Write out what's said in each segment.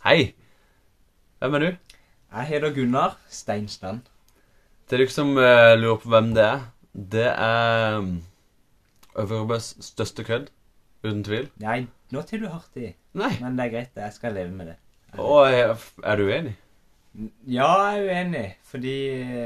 Hei! Hvem er du? Jeg heter Gunnar Steinstand. Til dere som uh, lurer på hvem det er, det er um, Øvrebøs største kødd. Uten tvil. Nei, nå tar du hardt i. Nei. Men det er greit, jeg skal leve med det. Og er, er du uenig? Ja, jeg er uenig, fordi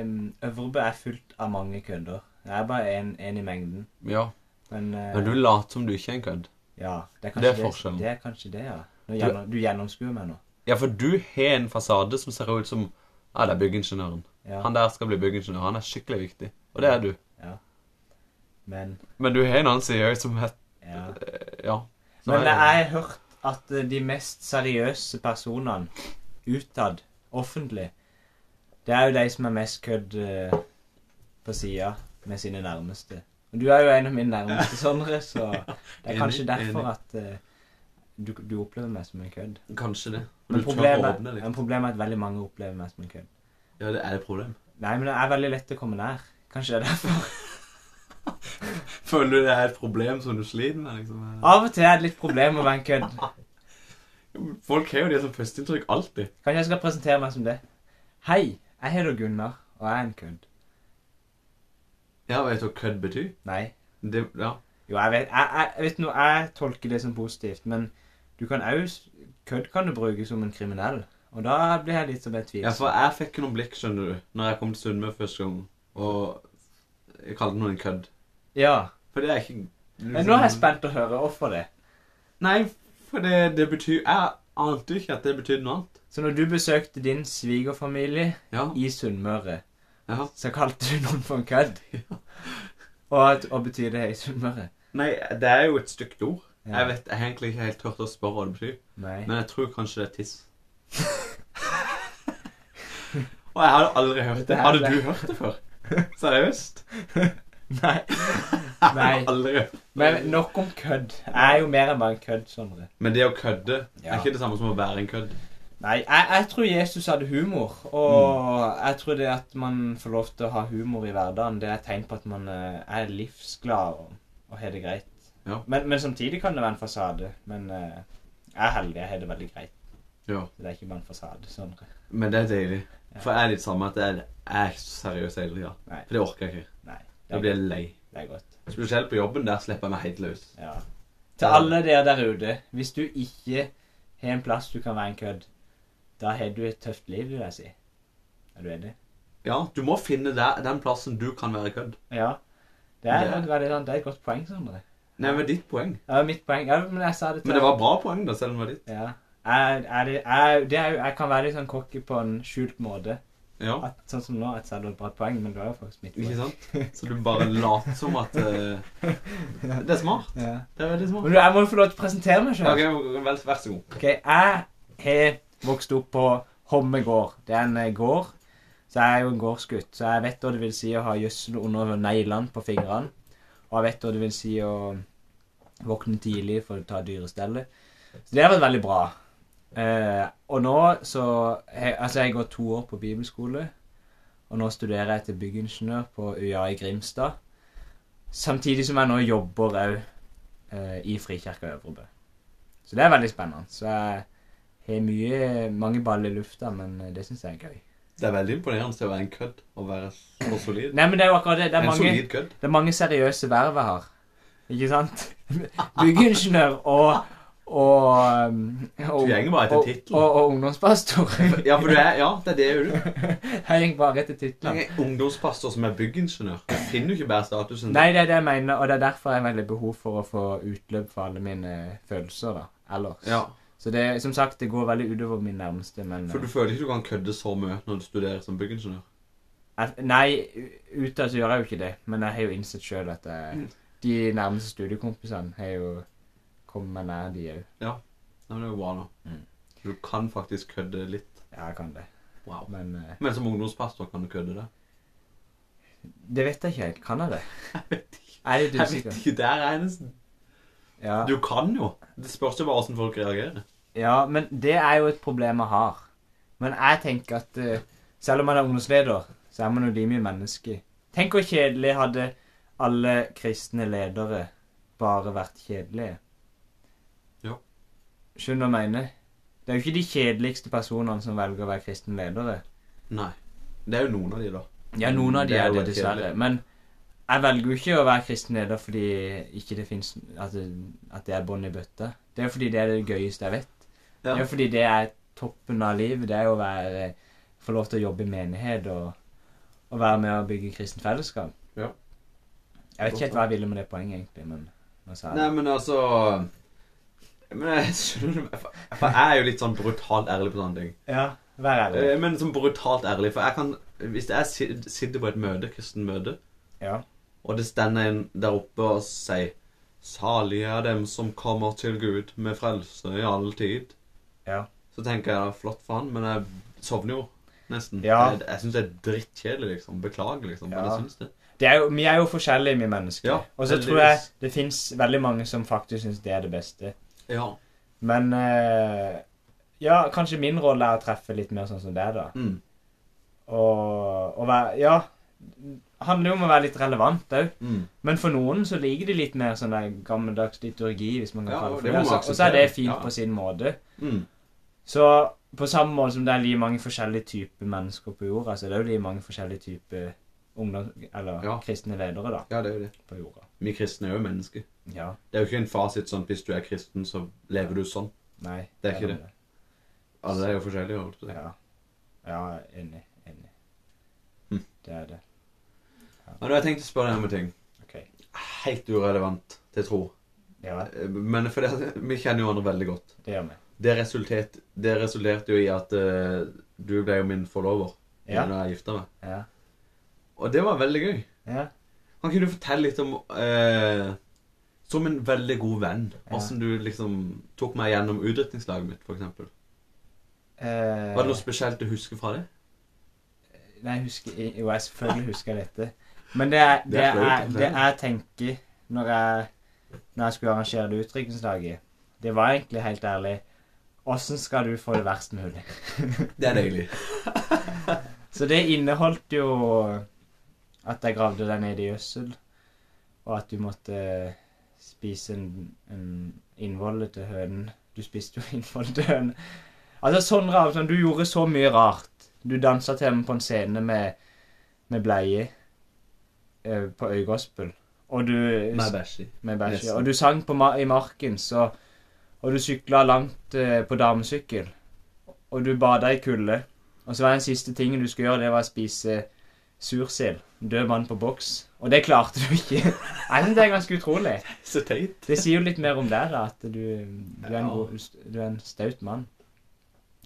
um, Øvrebø er fullt av mange kødder. Jeg er bare en, en i mengden. Ja. Men, uh, Men du later som du ikke er en kødd. Ja, det er Det er forskjellen. Det er kanskje det, ja. Gjennom, du gjennomskuer meg nå. Ja, for du har en fasade som ser ut som Ja, det er byggingeniøren. Ja, Han der skal bli byggingeniør. Han er skikkelig viktig. Og det er du. Ja. men Men du har en annen side òg som het ja. eh, Ja. Men jeg har hørt at eh, de mest seriøse personene utad, offentlig, det er jo de som er mest kødd eh, på sida med sine nærmeste. Og du er jo en av mine nærmeste, Sondre, så det er kanskje derfor at du, du opplever meg som en kødd. Kanskje det. Men å problemet, åpne liksom. men problemet er at veldig mange opplever meg som en kødd. Ja, det er et problem. Nei, men det er veldig lett å komme nær. Kanskje det er derfor. Føler du det er et problem som du sliter med? liksom? Av og til er det litt problem å være en kødd. Folk har jo det som førsteinntrykk alltid. Kanskje jeg skal presentere meg som det. Hei, jeg heter Gunnar, og jeg er en kødd. Ja, vet du hva kødd betyr? Nei. Det, ja. Jo, jeg vet, jeg, jeg, vet noe, jeg tolker det som positivt, men du kan også, kødd kan du bruke som en kriminell. Og da blir jeg litt som en tvil. ja, for jeg fikk noen blikk, skjønner du, når jeg kom til Sunnmøre første gang, og jeg kalte noen en kødd. Ja. For det er ikke... Men nå er jeg spent å høre hvorfor det. Nei, for det, det betyr... Jeg ante ikke at det betydde noe annet. Så når du besøkte din svigerfamilie Ja, i Sunnmøre, ja. så kalte du noen for en kødd. Og, hva betyr det i Sunnmøre? Nei, det er jo et stygt ord. Ja. Jeg vet, jeg har egentlig ikke helt tørt å spørre hva det betyr. Nei. Men jeg tror kanskje det er tiss. Og jeg hadde aldri hørt det. Hadde du hørt det før? Seriøst? Nei. Nei. Men nok om kødd. Jeg er jo mer enn bare en kødd, Sondre. Men det å kødde er ikke det samme som å være en kødd. Nei, jeg, jeg tror Jesus hadde humor. Og jeg tror det at man får lov til å ha humor i hverdagen, det er et tegn på at man eh, er livsglad og, og har det greit. Ja. Men, men samtidig kan det være en fasade. Men uh, jeg er heldig. Jeg har det veldig greit. Ja. Det er ikke bare en fasade. Sånn. Men det er deilig. For jeg er litt samme at jeg er ikke så seriøs hele tida. Nei. For det orker jeg ikke. Nei, Da er, blir jeg lei. det er godt. Spesielt på jobben. Der slipper jeg meg helt løs. Ja. Til alle dere der ute, hvis du ikke har en plass du kan være en kødd, da har du et tøft liv, vil jeg si. Er du enig? Ja, du må finne der, den plassen du kan være kødd. Ja. Det er, Det- veldig det er et godt poeng, Sondre. Nei, men ditt poeng. Ja, mitt poeng. Ja, men jeg sa det til Men det var bra poeng, da, selv om det var ditt. Ja. Jeg, det, jeg, det er, jeg kan være litt sånn cocky på en skjult måte. Ja, At, sånn som nå, at jeg hadde et bra poeng, men det var jo faktisk mitt poeng. ikke sant? Så du bare later som at uh, Det er smart. Ja. Det er veldig smart. Men du, jeg må jo få lov til å presentere meg selv. ok, vel, vær så god. Ok, jeg har vokst opp på Homme gård. Det er en eh, gård, så jeg er jo en gårdsgutt. Så jeg vet hva det vil si å ha gjødsel under neglene på fingrene. Og jeg vet hva det vil si å våkne tidlig for å ta dyrestellet. Så det har vært veldig bra. Eh, og nå så jeg, Altså, jeg går to år på bibelskole. Og nå studerer jeg til byggingeniør på UiA i Grimstad. Samtidig som jeg nå jobber òg eh, i Frikirka Øvrebø. Så det er veldig spennende. Så jeg har mye, mange baller i lufta, men eh, det syns jeg er gøy. Det er veldig imponerende å være en kødd og være så solid. Nei, men det er jo akkurat det. Det er mange, det er mange seriøse verv har. Ikke sant? Byggingeniør og og, um, og, og, og, ungdomspastor. Ja, for du er, ja, det er det du. Jeg gikk bare etter tittelen. Ungdomspastor som er byggingeniør. Du finner jo ikke bare statusen. Nei, det er det jeg mener, og det er derfor jeg har veldig behov for å få utløp for alle mine følelser da, ellers. Ja, Så det, som sagt, det går veldig utover min nærmeste, men... for du føler ikke du kan kødde så mye når du studerer som byggingeniør. Nei, ute så gjør jeg jo ikke det, men jeg har jo innsett sjøl at jeg, Mm. de nærmeste studiekompisene har jo kommet meg nær, de òg. Nei, men det er jo bra nå. Mm. Du kan faktisk kødde litt. Ja, jeg kan det. Wow. Men uh, Men som ungdomspastor kan du kødde det. det vet jeg ikke helt. Kan jeg det? Jeg Er litt Jeg vet ikke, det er eneste Ja. Du kan jo. Det spørs jo bare hvordan folk reagerer. Ja, men det er jo et problem jeg har. Men jeg tenker at eh, selv om man er ungdomsleder, så er man jo rimelig menneske. Tenk hvor kjedelig hadde alle kristne ledere bare vært kjedelige. Ja. Skjønner du hva jeg mener? Det er jo ikke de kjedeligste personene som velger å være kristne ledere. Nei. Det er jo noen av de, da. Ja, noen av de Det er er det, dessverre. kjedelig. Men jeg velger jo ikke å være kristen leder fordi ikke det finnes at det, at det er bånd i bøtta. Det er jo fordi det er det gøyeste jeg vet. Er jo fordi det er toppen av livet. Det er jo å være, få lov til å jobbe i menighet og, og være med å bygge kristent fellesskap. Ja. Jeg vet ikke helt hva jeg ville med det poenget, egentlig, men Nei, men altså Men jeg skjønner For jeg er jo litt sånn brutalt ærlig på sånne ting. Ja, vær ærlig. Eh, Men sånn brutalt ærlig, for jeg kan Hvis jeg sitter på et møte, kristen møte, Ja. og det stender en der oppe og sier Salige er dem som kommer til Gud med frelse i all tid. Ja. Så tenker jeg flott for han, men jeg sovner jo nesten. Ja. Jeg, jeg syns det er drittkjedelig, liksom. Beklager, liksom. Men jeg syns det. Det er jo, vi er jo forskjellige, vi mennesker. Ja, og så tror jeg det fins veldig mange som faktisk syns det er det beste. Ja. Men eh, ja, kanskje min rolle er å treffe litt mer sånn som det, da. Mm. Og, og være Ja. Handler jo om å være litt relevant òg. Mm. Men for noen så liker de litt mer sånn gammeldags liturgi, hvis man kan Ja, kalle det det for det. Altså, Og så er det fint Ja. på sin måte. Mm. Så på samme måte som det er like mange forskjellige typer mennesker på jorda, så er det jo like mange forskjellige typer ungdom... Eller Ja. kristne ledere, da, Ja, det er jo det. på jorda. Vi kristne er jo mennesker. Ja. Det er jo ikke en fasit sånn hvis du er kristen, så lever du sånn. Nei. Det er ikke det. det. Alle er jo forskjellige. holdt på det. Ja. Ja, enig. Enig. Mm. Det er det. Men jeg tenkt å spørre deg om en ting. Okay. Helt urelevant til tro. Ja, Eh, Men for det, vi kjenner jo hverandre veldig godt. det gjør vi. Det, resultert, det resulterte jo i at uh, du ble jo min forlover Ja. da jeg gifta meg. Ja. Og det var veldig gøy. Ja. Kan ikke du fortelle litt om uh, Som en veldig god venn, Ja. du liksom tok meg gjennom utdrikningslaget mitt, f.eks. Uh, Var det noe spesielt du husker fra det? Nei, jeg husker Jo, jeg selvfølgelig husker dette. Men det er det, er er, det. jeg tenker når jeg, når jeg skulle arrangere det utdrikningslaget, det var egentlig helt ærlig Åssen skal du få det verst mulig? Det er deilig. Så det inneholdt jo at jeg gravde deg ned i gjødsel, og at du måtte spise en, en innvolle til hønen. Du spiste jo innvolle til hønen. Altså sånn rart. Sånn, du gjorde så mye rart. Du dansa til dem på en scene med, med bleie eh, på Øygospel. Og du Med bæsj i. Og du sang på ma i marken, så Og du sykla langt eh, på damesykkel. Og du bada i kulde. Og så var den siste tingen du skulle gjøre, det var å spise sursild. Død mann på boks. Og det klarte du ikke. Jeg synes det er ganske utrolig. Så teit. Det sier jo litt mer om deg, da, at du, du, er en Ja. du er en staut mann.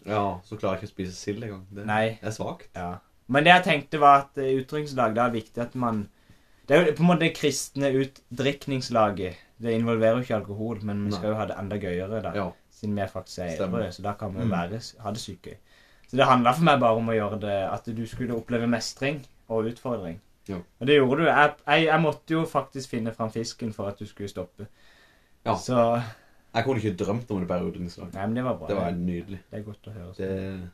Ja, så klarer jeg ikke å spise sild engang. Det Nei. er svakt. Ja. Men det jeg tenkte var at uh, utdrikningslag, det er viktig at man Det er jo på en måte det kristne utdrikningslaget. Det involverer jo ikke alkohol, men vi skal jo ha det enda gøyere, da. Ja. Siden vi faktisk er edru, så da kan vi Mm. være, ha det sykt gøy. Så det handla for meg bare om å gjøre det At du skulle oppleve mestring og utfordring. Ja. Og det gjorde du. Jeg, jeg, jeg måtte jo faktisk finne fram fisken for at du skulle stoppe. Ja. Så Jeg kunne ikke drømt om det bare utdrikningslag. Nei, men det var bra. Det var nydelig. Det er godt å høre. Det,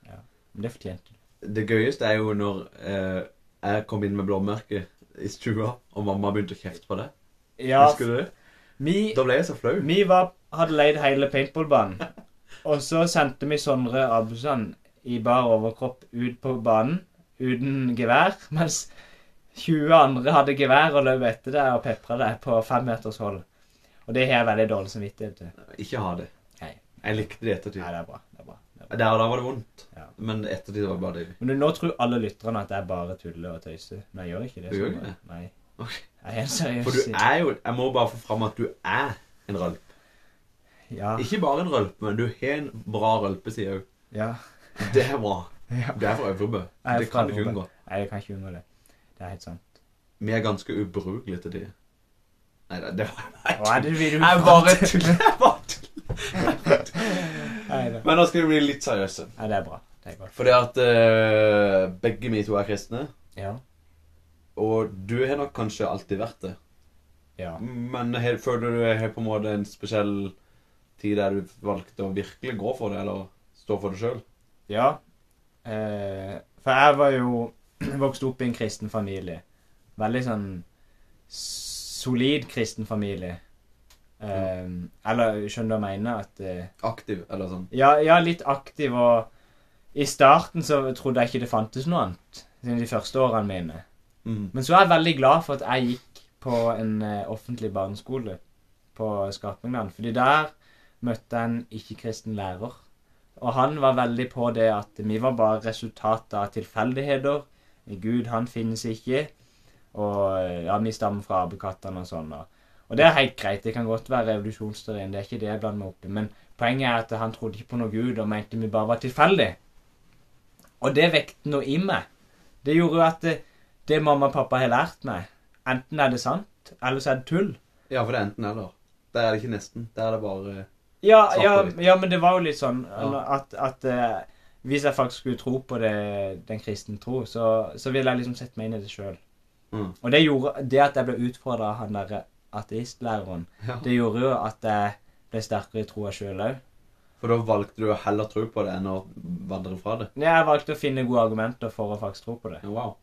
Men det fortjente du. det gøyeste er jo når eh, jeg kom inn med blåmerke i stua, og mamma begynte å kjefte på det. Ja, Husker du det? vi Da ble jeg så flau. Vi var, hadde leid hele paintballbanen. Og så sendte vi Sondre Abusand i bar overkropp ut på banen uten gevær, mens 20 andre hadde gevær og løp etter deg og pepra deg på fem meters hold. Og det har jeg veldig dårlig samvittighet til. Ikke ha det. Nei. Jeg likte det i ettertid. Nei, det er bra. Der og da var det vondt, Ja. men ettertid var det bare deilig. Men du, nå tror alle lytterne at jeg bare tuller og tøyser. Men jeg gjør ikke det. Du gjør ikke det? Nei. Ok. Jeg er seriøs For du er jo Jeg må bare få fram at du er en rølp. Ja. Ikke bare en rølp, men du har en bra rølpeside òg. ja. Det er bra. ja. Du er fra Øvrebø. Det kan du ikke unngå. Nei, jeg kan ikke unngå det. Det er helt sant. Vi er ganske ubrukelige til det. Nei, det det var Hva er det vil du Jeg bare tuller. Jeg bare tuller. Det. Men nå skal vi bli litt seriøse. Ja, det er bra. Det er godt. Fordi at eh, begge vi to er kristne. Ja. Og du har nok kanskje alltid vært det. Ja. Men her, føler du har på en måte en spesiell tid der du valgte å virkelig gå for det, eller stå for det sjøl? ja. Eh, for jeg var jo vokst opp i en kristen familie. Veldig sånn solid kristen familie. Eh, eller skjønner du hva jeg mener? At eh, Aktiv, eller sånn. ja, ja, litt aktiv og I starten så trodde jeg ikke det fantes noe annet. Siden de første årene mine. Mm. Men så er jeg veldig glad for at jeg gikk på en eh, offentlig barneskole på Skarpingland. Fordi der møtte jeg en ikke-kristen lærer. Og han var veldig på det at vi var bare resultatet av tilfeldigheter. Gud, han finnes ikke. Og ja, vi stammer fra apekattene og sånn. Og, og det er helt greit. Det kan godt være revolusjonsteorien. Det er ikke det jeg blander meg opp i. Men poenget er at han trodde ikke på noe Gud og mente vi bare var tilfeldig. Og det vekte noe i meg. Det gjorde jo at det, det mamma og pappa har lært meg, enten er det sant, eller så er det tull. Ja, for det er enten eller. Der er det ikke nesten. Der er det bare Ja, ja, ja men det var jo litt sånn Ja. at, at uh, hvis jeg faktisk skulle tro på det, den kristne tro, så, så ville jeg liksom sette meg inn i det sjøl. mm. Og det gjorde det at jeg ble utfordra av han derre ateistlæreren, Ja. det gjorde jo at jeg ble sterkere i troa sjøl òg. For da valgte du å heller tro på det enn å vandre fra det. Jeg valgte å finne gode argumenter for å faktisk tro på det. Wow.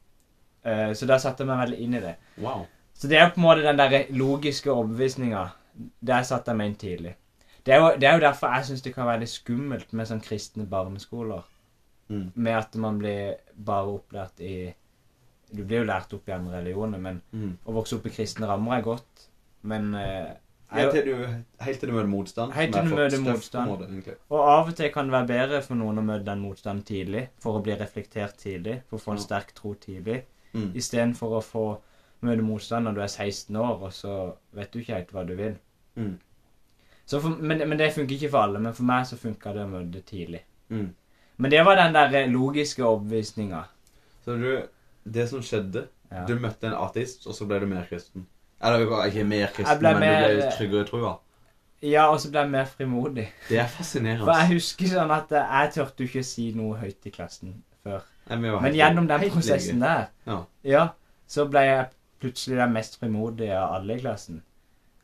Eh, så da satte jeg meg veldig inn i det. Wow. Så det er på en måte den der logiske overbevisninga. Der satte jeg meg inn tidlig. Det er jo, det er jo derfor jeg syns det kan være litt skummelt med sånn kristne barneskoler. Mm. Med at man blir bare opplært i Du blir jo lært opp i andre religioner, men Mm. å vokse opp i kristne rammer er godt. Men eh, Helt til, du, helt til du møter motstand. Helt til du møter motstand. Måte. Og av og til kan det være bedre for noen å møte den motstanden tidlig, for å bli reflektert tidlig, for å få en sterk tro tidlig, Mm. istedenfor å få møte motstand når du er 16 år, og så vet du ikke helt hva du vil. Mm. Så for, men, men det funker ikke for alle. Men for meg så funka det å møte tidlig. Mm. Men det var den der eh, logiske overbevisninga. Så du Det som skjedde Ja. Du møtte en ateist, og så ble du mer kristen. Eller ikke mer kristen, men mer- du ble tryggere i trua. ja, og så ble jeg mer frimodig. Det er fascinerende. For jeg husker sånn at eh, jeg turte ikke si noe høyt i klassen før. Nei, Men gjennom den prosessen der, Ja. ja, så ble jeg plutselig den mest frimodige av alle i klassen.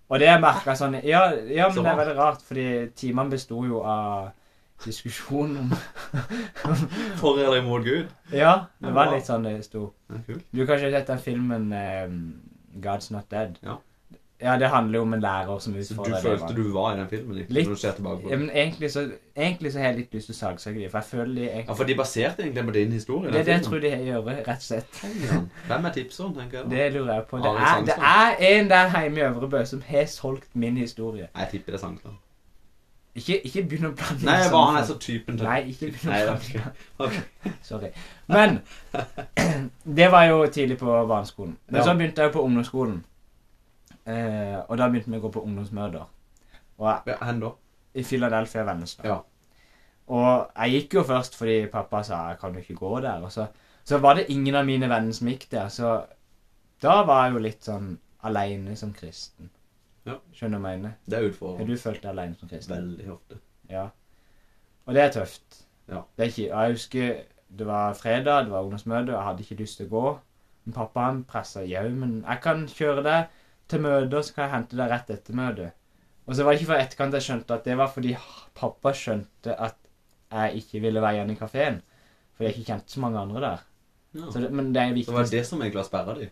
Og det jeg merka sånn Ja, ja men det er veldig rart, fordi timene besto jo av diskusjon om For eller imot Gud. Ja, det var litt sånn det sto. Du har kanskje sett den filmen eh, God's Not Dead? Ja. Ja, det handler jo om en lærer som Så du følte du var i den filmen? Ikke? Litt. Når du ser tilbake på det. men egentlig så, egentlig så har jeg litt lyst til å saksøke dem, for jeg føler de Ja, for de baserte egentlig på din historie? Det er det jeg tror de gjør, rett og slett. Hvem er tipseren, tenker jeg da? Det lurer jeg på. Det er, det er en der hjemme i Øvrebø som har solgt min historie. Jeg tipper det er Sangstrand. Ikke, ikke begynn å blande Nei, jeg bare han er så typen til Nei, ikke begynn å blande okay. Sorry. Men det var jo tidlig på barneskolen. Men så begynte jeg jo på ungdomsskolen. Eh, og da begynte vi å gå på ungdomsmøter. Og jeg, Ja, i Philadelphia Vennesla. Ja. Og jeg gikk jo først fordi pappa sa jeg kan jo ikke gå der. Og så, så var det ingen av mine venner som gikk der, så da var jeg jo litt sånn aleine som kristen. Ja. Skjønner du hva jeg mener? Det er Har utfordrende. du følt deg aleine som kristen? Veldig ofte. Ja. Og det er tøft. Ja. Det er ikke, og jeg husker det var fredag, det var ungdomsmøte, og jeg hadde ikke lyst til å gå. Men pappa han pressa jau, men jeg kan kjøre deg til møtet, så kan jeg hente deg rett etter møtet. Og så var det ikke for etterkant jeg skjønte at det var fordi pappa skjønte at jeg ikke ville være igjen i kafeen. Fordi jeg ikke kjente så mange andre der. Ja. Så det, men det er Så var det det som egentlig har sperra de?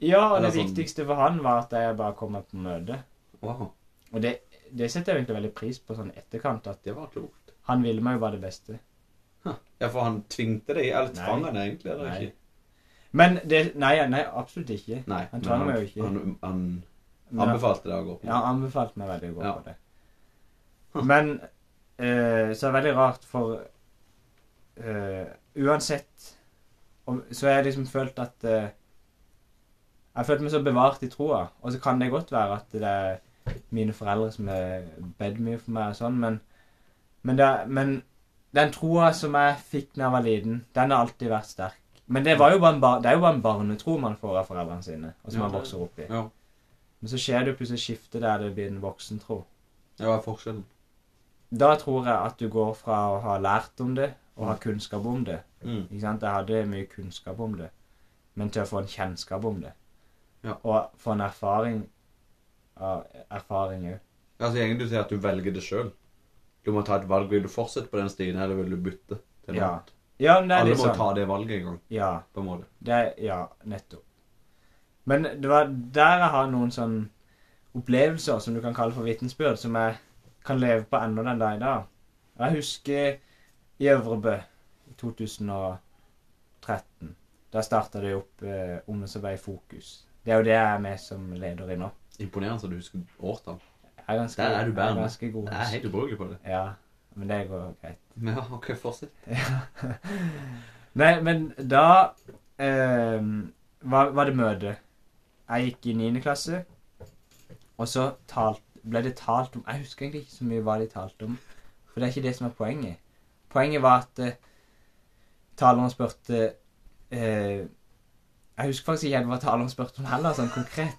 Ja, og Eller det sånn- viktigste for han var at jeg bare kom meg på møte. Wow. Og det, det setter jeg egentlig veldig pris på sånn etterkant, at Det var klokt. han ville meg jo bare det beste. Ja, for han tvingte deg, eller tvang han egentlig? Eller Nei. ikke? Men det Nei, nei absolutt ikke. Nei. Han tvang meg jo ikke. Han, han han anbefalte deg å gå på det. Ja, han anbefalte meg veldig å gå Ja. på det. Men eh, så er det veldig rart, for eh, uansett om, Så har jeg liksom følt at eh, Jeg har følt meg så bevart i troa. Og så kan det godt være at det er mine foreldre som har bedt mye for meg og sånn, men, men, det, men den troa som jeg fikk da jeg var liten, den har alltid vært sterk. Men det, var jo bare en bar, det er jo bare en barnetro man får av foreldrene sine, og som Ja, man vokser opp i. Ja. Men så skjer det jo plutselig skifte der det blir en voksentro. Ja, Hva er forskjellen? Da tror jeg at du går fra å ha lært om det og ha kunnskap om det. Mm. Ikke sant? Jeg hadde mye kunnskap om det, men til å få en kjennskap om det. Ja. Og få en erfaring av erfaring òg. Altså, egentlig du sier at du velger det sjøl. Du må ta et valg. Vil du fortsette på den stien, eller vil du bytte til noe Ja. annet? Ja, men det er Alle liksom, må sånn. ta det valget en gang, Ja, på en måte. det ja, nettopp. Men det var der jeg har noen sånn opplevelser som du kan kalle for vitensbyrd, som jeg kan leve på ennå den dag i dag. Jeg husker i Øvrebø i 2013. Da starta det opp eh, ungdomsarbeid i Fokus. Det er jo det jeg er med som leder i nå. Imponerende at du husker. Er ganske, Der er du bedre. Jeg er helt ubrukelig på det. Ja, men det går greit. Ja, ok, fortsett. Nei, men da eh, var, var det møte. Jeg gikk i 9. klasse, og så talt, ble det talt om Jeg husker egentlig ikke så mye hva de talte om, for det er ikke det som er poenget. Poenget var at eh, taleren spurte eh, Jeg husker faktisk ikke hva taleren spurte om heller, sånn konkret.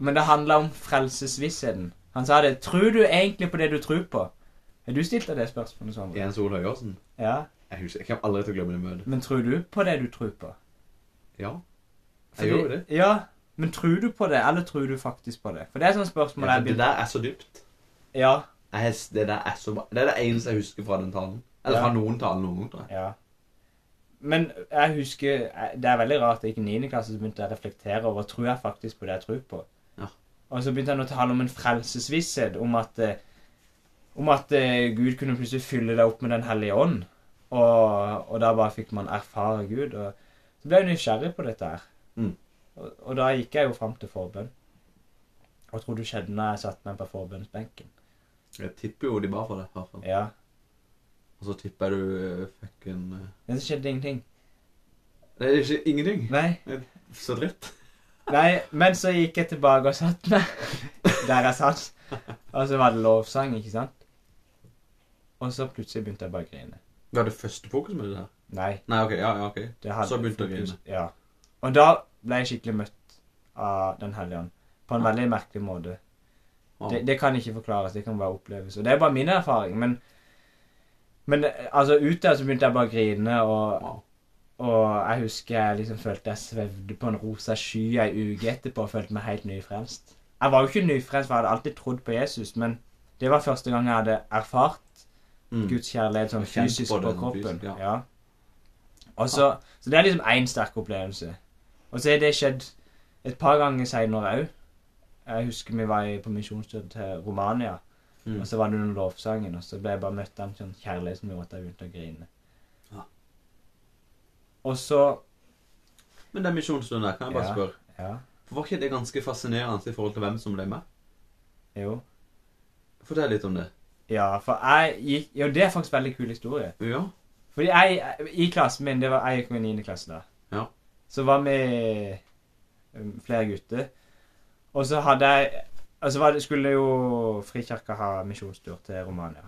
Men det handla om frelsesvissheten. Han sa det. Tror du egentlig på det du tror på? Har du stilt deg det spørsmålet sånn? Jens Ole Høyåsen. Ja. Jeg husker, jeg kommer aldri til å glemme det møtet. Men tror du på det du tror på? Ja. Fordi- Jeg gjør jo det. Ja, men tror du på det, eller tror du faktisk på det? For det er sånn spørsmål Ja, jeg begynner. det der er så dypt. Ja. Jeg, det der er så. Det er det eneste jeg husker fra den talen. Eller Ja. fra noen talen noen gang, tror jeg. ja. Men jeg husker Det er veldig rart at jeg gikk i 9. klasse så begynte jeg å reflektere over tror jeg faktisk på det jeg tror på. Og så begynte han å tale om en frelsesvisshet, om at eh, om at eh, Gud kunne plutselig fylle deg opp med Den hellige ånd. Og, og da bare fikk man erfare Gud. Og så ble jeg nysgjerrig på dette her. Mm. Og, og da gikk jeg jo fram til forbønn. Hva tror du skjedde når jeg satte meg på forbønnsbenken? Jeg tipper jo de ba for deg, i hvert fall. Ja, Og så tipper jeg du eh, fikk en så skjedde ingenting. Det er ikke ingenting. Nei. Så dritt. Nei, men så gikk jeg tilbake og satte meg der jeg satt. Og så var det lovsang, ikke sant? Og så plutselig begynte jeg bare å grine. Var det første fokus med det der? Nei. Nei, ok. Ja, ja, ok. Så begynte du å grine. Ja. Og da ble jeg skikkelig møtt av Den hellige ånd. På en veldig merkelig måte. Ja. Det, det kan ikke forklares, det kan bare oppleves. Og det er bare min erfaring. Men, men eh, altså, ut der så begynte jeg bare å grine, og. Og jeg husker jeg liksom følte jeg svevde på en rosa sky ei uke etterpå og følte meg helt nyfrelst. Jeg var jo ikke nyfrelst, for jeg hadde alltid trodd på Jesus, men det var første gang jeg hadde erfart Mm. Guds kjærlighet sånn fysisk på på, kroppen. fysisk, ja. ja. Og så, så det er liksom én sterk opplevelse. Og så er det skjedd et par ganger seinere òg. Jeg husker vi var på misjonstur til Romania, Mm. og så var det under lovsangen, og så ble jeg bare møtt av en sånn kjærlighet som gjorde at jeg begynte å grine. Og så Men den misjonsstunden der, kan jeg bare Ja. spørre. Ja, Var ikke det ganske fascinerende i forhold til hvem som ble med? jo. Fortell litt om det. Ja, for jeg gikk Jo, det er faktisk en veldig kul historie. Ja. Fordi jeg, i klassen min, det var, jeg gikk med i 9. klasse da. Ja. Så var vi um, flere gutter. Og så hadde jeg Og så var det, skulle jo Frikirka ha misjonstur til Romania.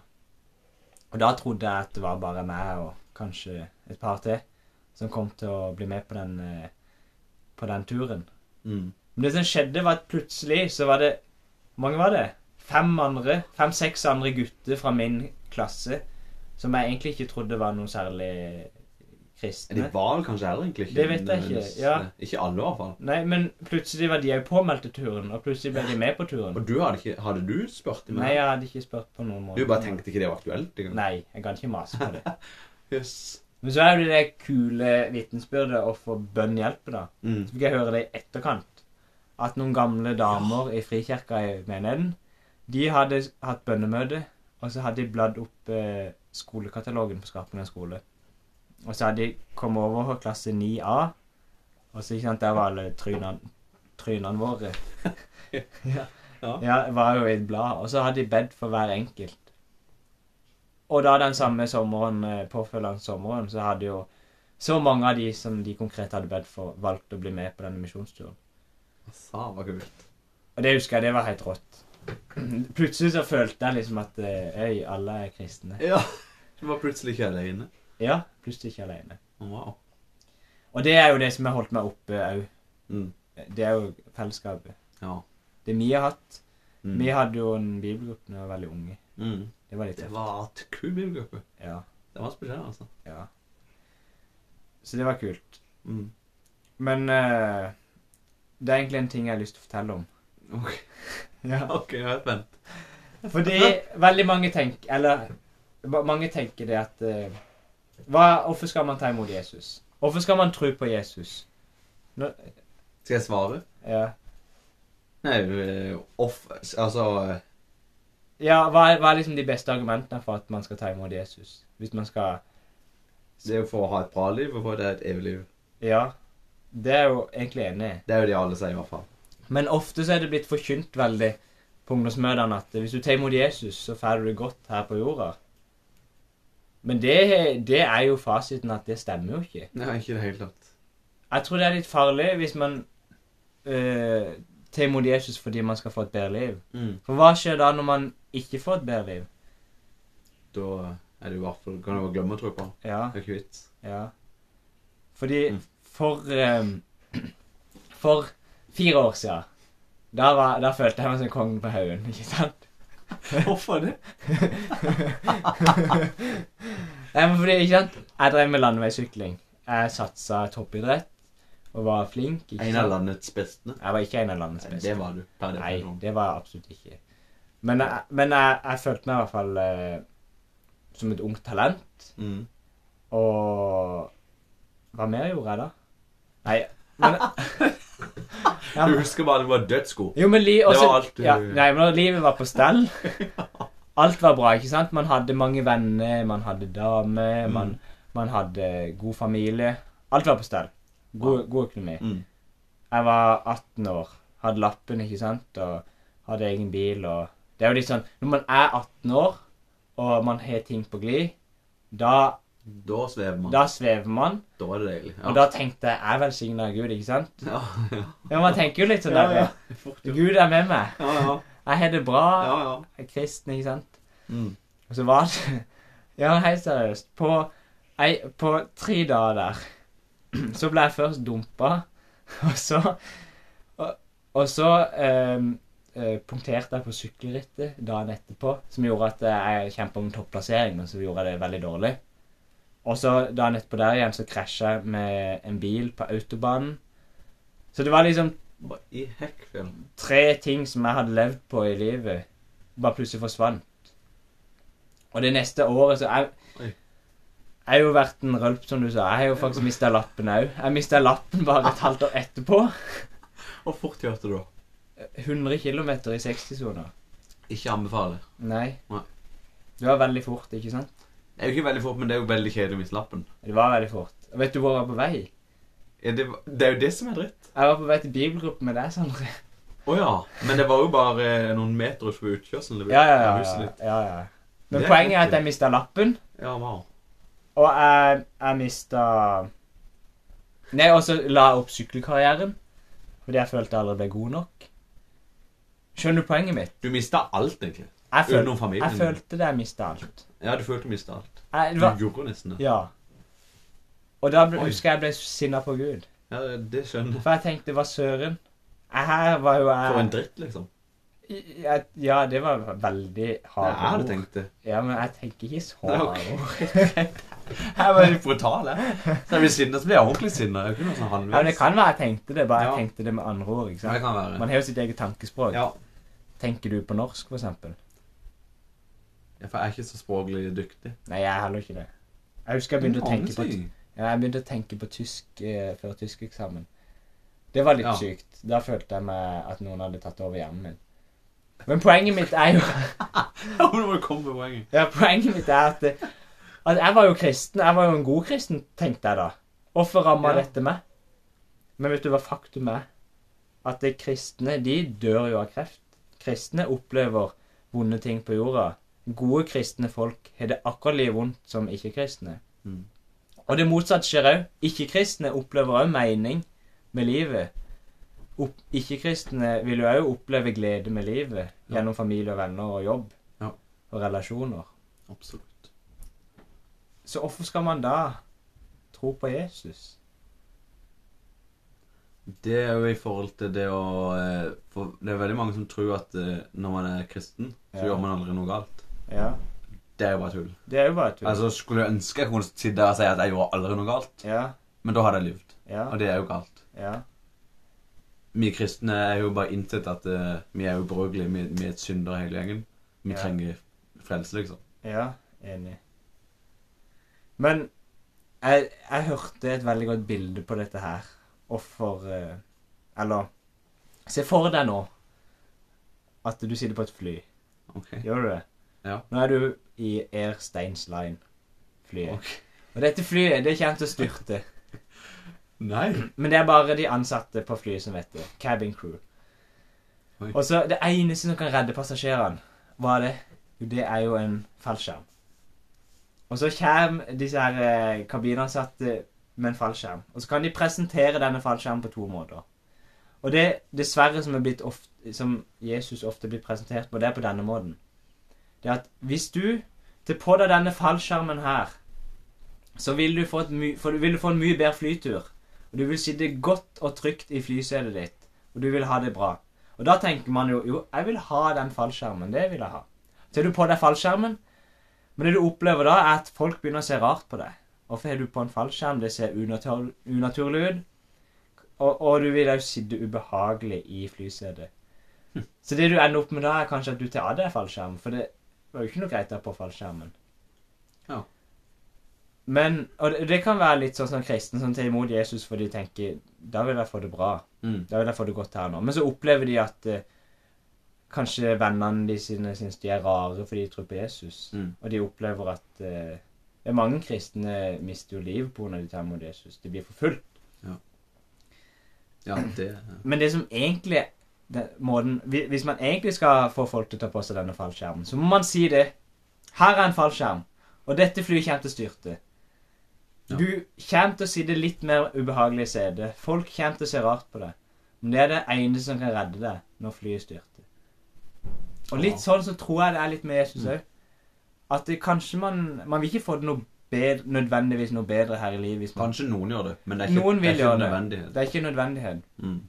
Og da trodde jeg at det var bare meg og kanskje et par til som kom til å bli med på den, eh, på den turen. Mm. Men det som skjedde, var at plutselig så var det Hvor mange var det? Fem andre, fem-seks andre gutter fra min klasse som jeg egentlig ikke trodde var noe særlig kristne. De var kanskje heller egentlig ikke Det vet jeg ikke, ja. eh, Ikke alle, i hvert fall. Nei, men plutselig var de òg påmeldt til turen, og plutselig ble de med på turen. Og du hadde ikke Hadde du spurt dem? Nei, jeg hadde ikke spurt på noen måte. Du bare tenkte ikke det var aktuelt Ikke? Nei, jeg kan ikke mase på det. Yes. Men så er det det kule vitensbyrdet å få bønnhjelp, da. Mm. Så fikk jeg høre det i etterkant. At noen gamle damer i Frikirka i menigheten, de hadde hatt bønnemøte, og så hadde de bladd opp eh, skolekatalogen på Skarpenes skole. Og så hadde de kommet over klasse 9A, og så ikke sant, der var alle trynene, trynene våre. ja. Ja. ja, var jo i et blad. Og så hadde de bedt for hver enkelt. Og da den samme sommeren, eh, påfølgende sommeren, så hadde jo så mange av de som de konkret hadde bedt for, valgt å bli med på denne misjonsturen. Sa var kult. Og det husker jeg, det var helt rått. Plutselig så følte jeg liksom at eh, Øy, alle er kristne. Ja. Du var plutselig ikke alene. Ja, plutselig ikke alene. Wow. Og det er jo det som har holdt meg oppe òg. Mm. Det er jo fellesskapet. Ja. Det vi har hatt. Mm. Vi hadde jo en bibelgruppe da vi var veldig unge. Mm. Det var litt tøft. Det var et kul bilgruppe. Ja, Det var spesielt, altså. ja. Så det var kult. Mm. Men eh, det er egentlig en ting jeg har lyst til å fortelle om. Ok, Ja. ok, jeg er spent. Fordi veldig mange tenker Eller mange tenker det at eh, hva, Hvorfor skal man ta imot Jesus? Hvorfor skal man tro på Jesus? Nå, Skal jeg svare? ja. Nei, eh, off Altså Ja, hva er, hva er liksom de beste argumentene for at man skal ta imot Jesus? Hvis man skal Det er jo for å ha et bra liv og for det er et evig liv. Ja. Det er jeg jo egentlig enig i. Det er jo det alle sier, i hvert fall. Men ofte så er det blitt forkynt veldig på ungdomsmøtene at hvis du tar imot Jesus, så får du det godt her på jorda. Men det, det er jo fasiten at det stemmer jo ikke. Nei, ikke i det hele tatt. Jeg tror det er litt farlig hvis man øh, tar imot Jesus fordi man skal få et bedre liv. Mm. For hva skjer da når man ikke få et bedre liv? Da er det i hvert fall Kan du bare glemme å tro på. Ja, Det er ikke vits. ja. Fordi Mm. for um, For fire år siden da, var, da følte jeg meg som kongen på haugen, ikke sant? Hvorfor det? Nei, men fordi, ikke sant? Jeg drev med landeveissykling. Jeg satsa toppidrett og var flink. En av landets beste. Jeg var ikke en av landets beste. Det var du. Per Nei, det var jeg absolutt ikke. Men jeg, men jeg, jeg følte meg i hvert fall eh, som et ungt talent. Mm. Og Hva mer gjorde jeg da? Nei, men ja, Du husker bare det var dødsgod. Jo, men li, Det var alt du- ja, Nei, men når livet var på stell Alt var bra, ikke sant? Man hadde mange venner, man hadde dame, Mm. man, man hadde god familie. Alt var på stell. God, god økonomi. Mm. Jeg var 18 år, hadde lappen, ikke sant, og hadde egen bil, og Det er jo litt sånn Når man er 18 år, og man har ting på glid, da, Da svever man. da svever man. Da er det deilig. Ja. Og da tenkte jeg jeg velsigna Gud, ikke sant? ja, ja. Ja, Man tenker jo litt sånn der. Gud er med meg. Ja, ja. Jeg har det bra. ja, ja. Jeg er kristen, ikke sant? Mm. Og så var det Ja, helt seriøst. På, jeg, på tre dager der så ble jeg først dumpa, og så Og, og så ehm, eh, punkterte jeg på sykkelrittet dagen etterpå, som gjorde at eh, jeg kjempa om topplassering, men så gjorde jeg det veldig dårlig. Og så dagen etterpå der igjen så krasja jeg med en bil på autobanen. Så det var liksom Hva i tre ting som jeg hadde levd på i livet, bare plutselig forsvant. Og det neste året så Jeg jeg har jo vært en rølp, som du sa. Jeg har jo faktisk mista lappen òg. Jeg mista lappen bare et halvt år etterpå. Hvor fort kjørte du? 100 km i 60-sona. Ikke anbefale. Nei. Nei. Det var veldig fort, ikke sant? Det er jo ikke veldig fort, men det er jo veldig kjedelig å miste lappen. Det var veldig fort. Og vet du hvor jeg var på vei? Ja, det, det er jo det som er dritt. Jeg var på vei til bibelgruppen med deg, Sondre. Å ja. Men det var jo bare eh, noen meter utenfor utkjørselen. det- Ja, ja, ja. ja, ja. Men er poenget er at jeg mista lappen. Ja, wow. Og jeg, jeg mista Nei, og så la jeg opp sykkelkarrieren. Fordi jeg følte jeg aldri ble god nok. Skjønner du poenget mitt? Du mista alt, egentlig. Jeg, føl, familien. jeg følte det, jeg mista alt. Ja, du følte du mista alt. Jeg, Du det var, gjorde nesten det. ja. Og da ble, husker jeg jeg ble sinna på Gud. Ja, det skjønner jeg. For jeg tenkte, hva søren? Her var jo jeg For en dritt, liksom. jeg, Ja, det var veldig harde ord. tenkt det. Ja, men jeg tenker ikke så harde ord. Jeg var litt brutal, jeg. Så jeg blir sinna, så blir jeg ordentlig sinna. Sånn. Ja, men Det kan være jeg tenkte det, bare Ja. jeg tenkte det med andre ord. ikke Ja, sant? det kan være. Man har jo sitt eget tankespråk. Ja. Tenker du på norsk, for eksempel? Ja, for jeg er ikke så språklig dyktig. Nei, jeg er heller ikke det. Jeg husker jeg begynte å tenke på, ja, jeg begynte å tenke på tysk eh, før tyskeksamen. Det var litt Ja. sykt. Da følte jeg meg at noen hadde tatt over hjernen min. Men poenget mitt er jo Ja, nå må du komme med poenget. ja, poenget mitt er at, det, at jeg var jo kristen. Jeg var jo en god kristen, tenkte jeg da. Hvorfor ramma Ja. dette meg? Men vet du hva faktum er? At de kristne de dør jo av kreft. Kristne opplever vonde ting på jorda. Gode kristne folk har det akkurat like vondt som ikke-kristne. Mm. Og det motsatte skjer òg. Ikke-kristne opplever òg mening med livet. Ikke-kristne vil jo òg oppleve glede med livet Ja. gjennom familie og venner og jobb Ja. og relasjoner. Absolutt. Så hvorfor skal man da tro på Jesus? Det er jo i forhold til det å eh, For det er veldig mange som tror at eh, når man er kristen, så Ja. gjør man aldri noe galt. Ja, Det er jo bare tull. det er jo bare tull. Altså, Skulle jeg ønske jeg kunne sitte der og si at jeg gjorde aldri noe galt, Ja, men da hadde jeg lyvd. ja, Og det er jo galt. ja. Vi kristne er jo bare innsett at uh, vi er ubrukelige, vi, vi er et synder hele gjengen. Vi trenger frelse, liksom. Ja, enig. Men jeg, jeg hørte et veldig godt bilde på dette her. Hvorfor eh, Eller Se for deg nå at du sitter på et fly. Ok. Gjør du det? Ja. Nå er du i Air Steins Line. Flyet. Ok. Og dette flyet, det kommer til å styrte. Nei. Men det er bare de ansatte på flyet som vet det. Cabin crew. Oi. Og så det eneste som kan redde passasjerene, hva er det? Jo, det er jo en fallskjerm. Og så kommer disse her eh, kabinansatte med en fallskjerm. Og så kan de presentere denne fallskjermen på to måter. Og det dessverre som, ofte, som Jesus ofte blir presentert på, det er på denne måten. Det er at hvis du tar på deg denne fallskjermen her, så vil du, få my, vil du få en mye bedre flytur. Og du vil sitte godt og trygt i flysetet ditt. Og du vil ha det bra. Og da tenker man jo jo, jeg vil ha den fallskjermen. Det vil jeg ha. Tar du på deg fallskjermen, men det du opplever da, er at folk begynner å se rart på deg. Hvorfor har du på en fallskjerm? Det ser unatur unaturlig ut. Og, og du vil òg sitte ubehagelig i flysetet. Så det du ender opp med da, er kanskje at du tar av deg fallskjermen. For det var jo ikke noe greit der på fallskjermen. Ja. Men, og det, det kan være litt sånn som kristne som tar imot Jesus fordi de tenker da vil jeg få det bra. Mm. Da vil jeg få det godt her nå. Men så opplever de at eh, kanskje vennene de sine syns de er rare fordi de tror på Jesus. Mm. Og de opplever at eh, mange kristne mister jo livet når de tar imot Jesus. De blir forfulgt. Ja, det Men det som egentlig den måten, Hvis man egentlig skal få folk til å ta på seg denne fallskjermen, så må man si det. Her er en fallskjerm, og dette flyet kommer til å styrte. Ja. Du kommer til å sitte litt mer ubehagelig i setet. Folk kommer til å se rart på deg. Men det er det eneste som kan redde deg når flyet styrter. Og litt sånn så tror jeg det er litt med Jesus òg. At det, kanskje man Man vil ikke få det noe bedre, nødvendigvis noe bedre her i livet hvis man Kanskje noen gjør det, men det er ikke, det er ikke nødvendighet. det. Det er ikke nødvendighet. Mm.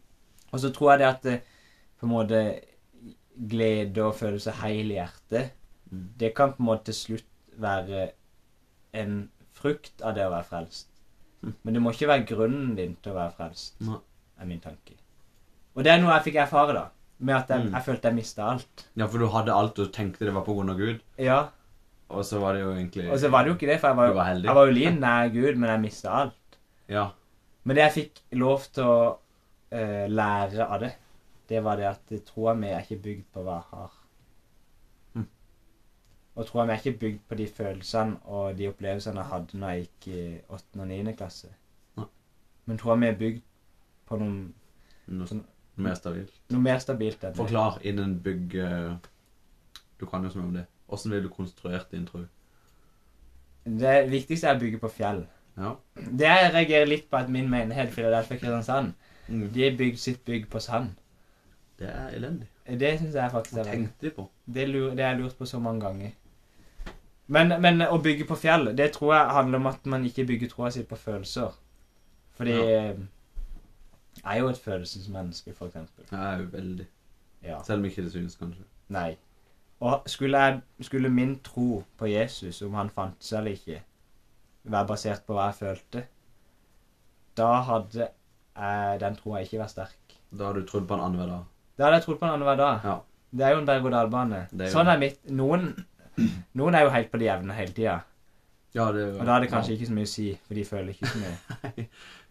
Og så tror jeg det at det, på en måte glede og følelse heil i hjertet, Mm. det kan på en måte til slutt være en frukt av det å være frelst. Mm. Men det må ikke være grunnen din til å være frelst, Nei. er min tanke. Og det er noe jeg fikk erfare, da. Med at jeg, Mm. jeg følte jeg mista alt. Ja, for du hadde alt og tenkte det var på grunn av Gud, Ja, og så var det jo egentlig Og så var det jo ikke det, for jeg var, jo- var jeg var jo lin nær Gud, men jeg mista alt. Ja. Men det jeg fikk lov til å uh, lære av det, det var det at troa mi er ikke bygd på hva jeg har. Mm. Og troa mi er ikke bygd på de følelsene og de opplevelsene jeg hadde når jeg gikk i 8. og 9. klasse. Nei. Men troa mi er bygd på noen, noe, Noe mer stabilt. noe mer stabilt enn det. Forklar innen bygg eh, Du kan jo så mye om det. Åssen ville du konstruert din tro? Det viktigste er å bygge på fjell. Ja. Det jeg reagerer litt på at min menighet, Philadelphia Kristiansand, Mm. de har bygd sitt bygg på sand. Det er elendig. Det syns jeg faktisk Hva er tenkte de på? Det, lur, det har jeg lurt på så mange ganger. Men, men å bygge på fjell, det tror jeg handler om at man ikke bygger troa si på følelser. Fordi Ja. Jeg er jo et følelsesmenneske, for eksempel. Jeg er jo veldig Ja. Selv om ikke det synes, kanskje. Nei. Og skulle, jeg, skulle min tro på Jesus, om han fantes eller ikke, være basert på hva jeg følte, da hadde jeg, den troa ikke vært sterk. Da hadde du trodd på en annen dag. Da hadde jeg trodd på en annenhver dag. Ja. Det er jo en berg-og-dal-bane. Er Sånn er mitt. Noen, noen er jo helt på det jevne hele tida. Ja, det er jo Og da er det kanskje ikke så mye å si, for de føler ikke så mye.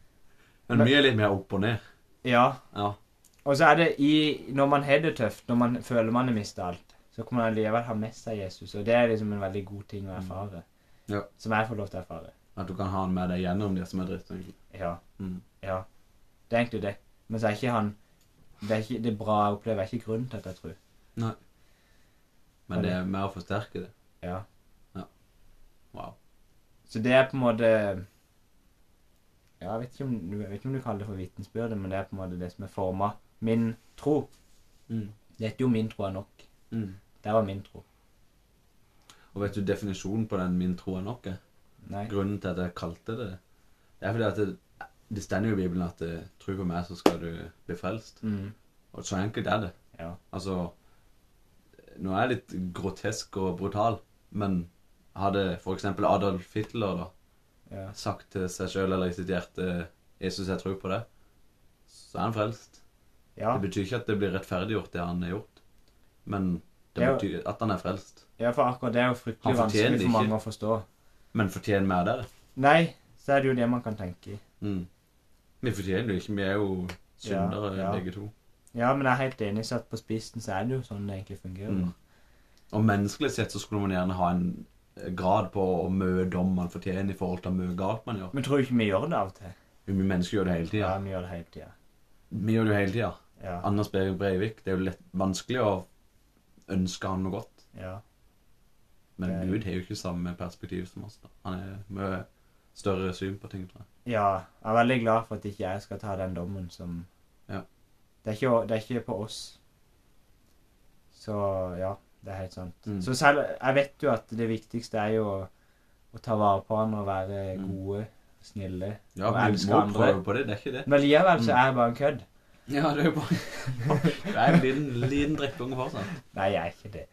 Men mye er litt mer opp og ned. Ja, Ja. og så er det i Når man har det tøft, når man føler man har mista alt, så kan man allikevel ha med seg Jesus, og det er liksom en veldig god ting å erfare. Ja. Som jeg får lov til å erfare. At du kan ha han med deg gjennom det som er dritt. egentlig. Ja. Mm. Ja. Det er egentlig det. Men så er ikke han Det er ikke det bra jeg opplever, er ikke grunnen til at jeg tror. Nei. Men det er mer å forsterke det. Ja. Ja. Wow. Så det er på en måte Ja, jeg vet ikke om, jeg vet ikke om du kaller det for vitensbyrde, men det er på en måte det som er forma min tro. Mm. Det heter jo 'min tro er nok'. Mm. Det var min tro. Og vet du definisjonen på den 'min tro er nok'? er? Nei. Grunnen til at jeg kalte det det, det er fordi at det, det stender jo i Bibelen at eh, tro på meg, så skal du bli frelst. Mm. Og så enkelt er det. Ja. Altså Nå er jeg litt grotesk og brutal, men hadde f.eks. Adolf Hitler da Ja. sagt til seg sjøl eller i sitt hjerte 'Jesus, jeg tror på det', så er han frelst. Ja. Det betyr ikke at det blir rettferdiggjort, det han har gjort, men det jo- betyr at han er frelst. ja, for akkurat det er jo fryktelig vanskelig for ikke. mange å forstå. Men fortjener vi det? Nei, så er det jo det man kan tenke. Mm. Vi fortjener jo ikke, vi er jo syndere Ja, ja. begge to. Ja, men jeg er helt enig. Satt på spissen så er det jo sånn det egentlig fungerer. Mm. Og menneskelig sett så skulle man gjerne ha en grad på å mye dom man fortjener i forhold til å mye galt man gjør. Men tror du ikke vi gjør det av og til? Jo, Vi mennesker gjør det hele tida. Ja, vi gjør det hele tida. Vi gjør det jo hele tida. Ja. Anders Behring Breivik, det er jo lett, vanskelig å ønske han noe godt. ja. Men Det Gud har jo ikke samme perspektiv som oss. da. Han er mye større syn på ting, tror jeg. Ja, jeg er veldig glad for at ikke jeg skal ta den dommen som Ja. Det er ikke, det er ikke på oss. Så ja, det er helt sant. Mm. Så selv Jeg vet jo at det viktigste er jo å, å ta vare på han og være Mm. gode, snille Ja, og vi må prøve på det, det er ikke det. Men likevel så Mm. er jeg bare en kødd. Ja, det er jo bare Du er en liten, liten drittunge fortsatt. Nei, jeg er ikke det.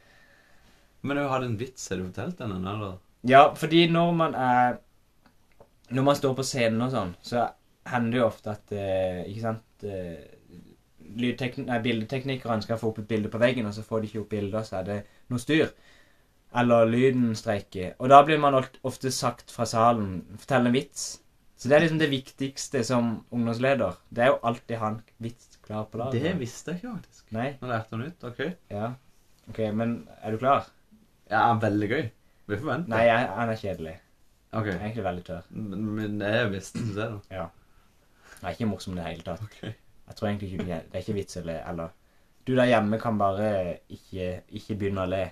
Men du hadde en vits, har du fortalt den? eller? Ja, fordi når man er Når man står på scenen og sånn, så hender det jo ofte at eh, Ikke sant eh, nei, Bildeteknikerne skal få opp et bilde på veggen, og så får de ikke opp bilder, så er det noe styr. Eller lyden streiker. Og da blir man ofte sagt fra salen 'fortell en vits'. Så det er liksom det viktigste som ungdomsleder. Det er jo alltid han vits klar på laget. Det visste jeg ikke, faktisk. Nei? Nå lærte han ut. Ok. Ja. Ok, men er du klar? Ja, veldig gøy. Vi forventer. Nei, jeg, han er kjedelig. Ok. Jeg er egentlig veldig tørr. Men, men jeg er det, da. Ja. Jeg er ikke morsom i det hele tatt. Ok. Jeg tror egentlig ikke det er ikke vits å le. Eller du der hjemme kan bare ikke, ikke begynne å le.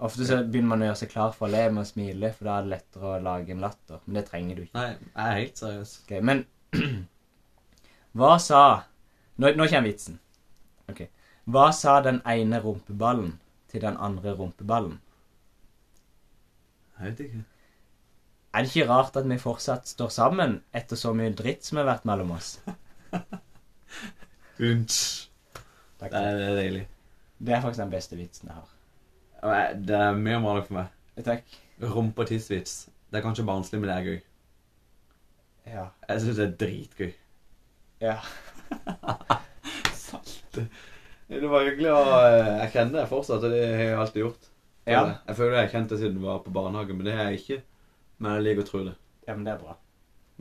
Ofte så begynner man å gjøre seg klar for å le med å smile, for da er det lettere å lage en latter. Men det trenger du ikke. Nei, jeg er helt seriøs. Ok, Men hva sa Nå, nå kommer vitsen. Ok. Hva sa den ene rumpeballen til den andre rumpeballen? Jeg vet ikke. Er det ikke rart at vi fortsatt står sammen etter så mye dritt som har vært mellom oss? Unnskyld. Takk. Det er, det er deilig. Det er faktisk den beste vitsen jeg har. Det er mye områder for meg. Takk. Rumpe- og tissvits. Det er kanskje barnslig, men det er gøy. Ja. Jeg synes det er dritgøy. Ja. Det var hyggelig å eh, Jeg kjenner det fortsatt, og det har jeg alltid gjort. Ja. Jeg føler jeg har kjent det siden jeg var på barnehagen, men det har jeg ikke. Men jeg liker å tro det. ja, men det er bra.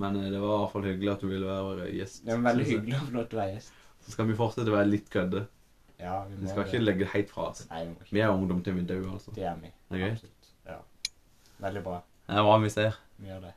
Men eh, det var i hvert fall hyggelig at du ville være gjest. Det er veldig synes jeg. hyggelig å få lov til å være gjest. Så skal vi fortsette å være litt kødde. Ja, vi må Vi skal ikke legge det helt fra oss. Nei, vi må ikke. Vi er ungdom til vi dør, altså. Det er vi. Det er gøy. Absolutt. Ja. Veldig bra. Det er bra vi ser. Vi gjør det.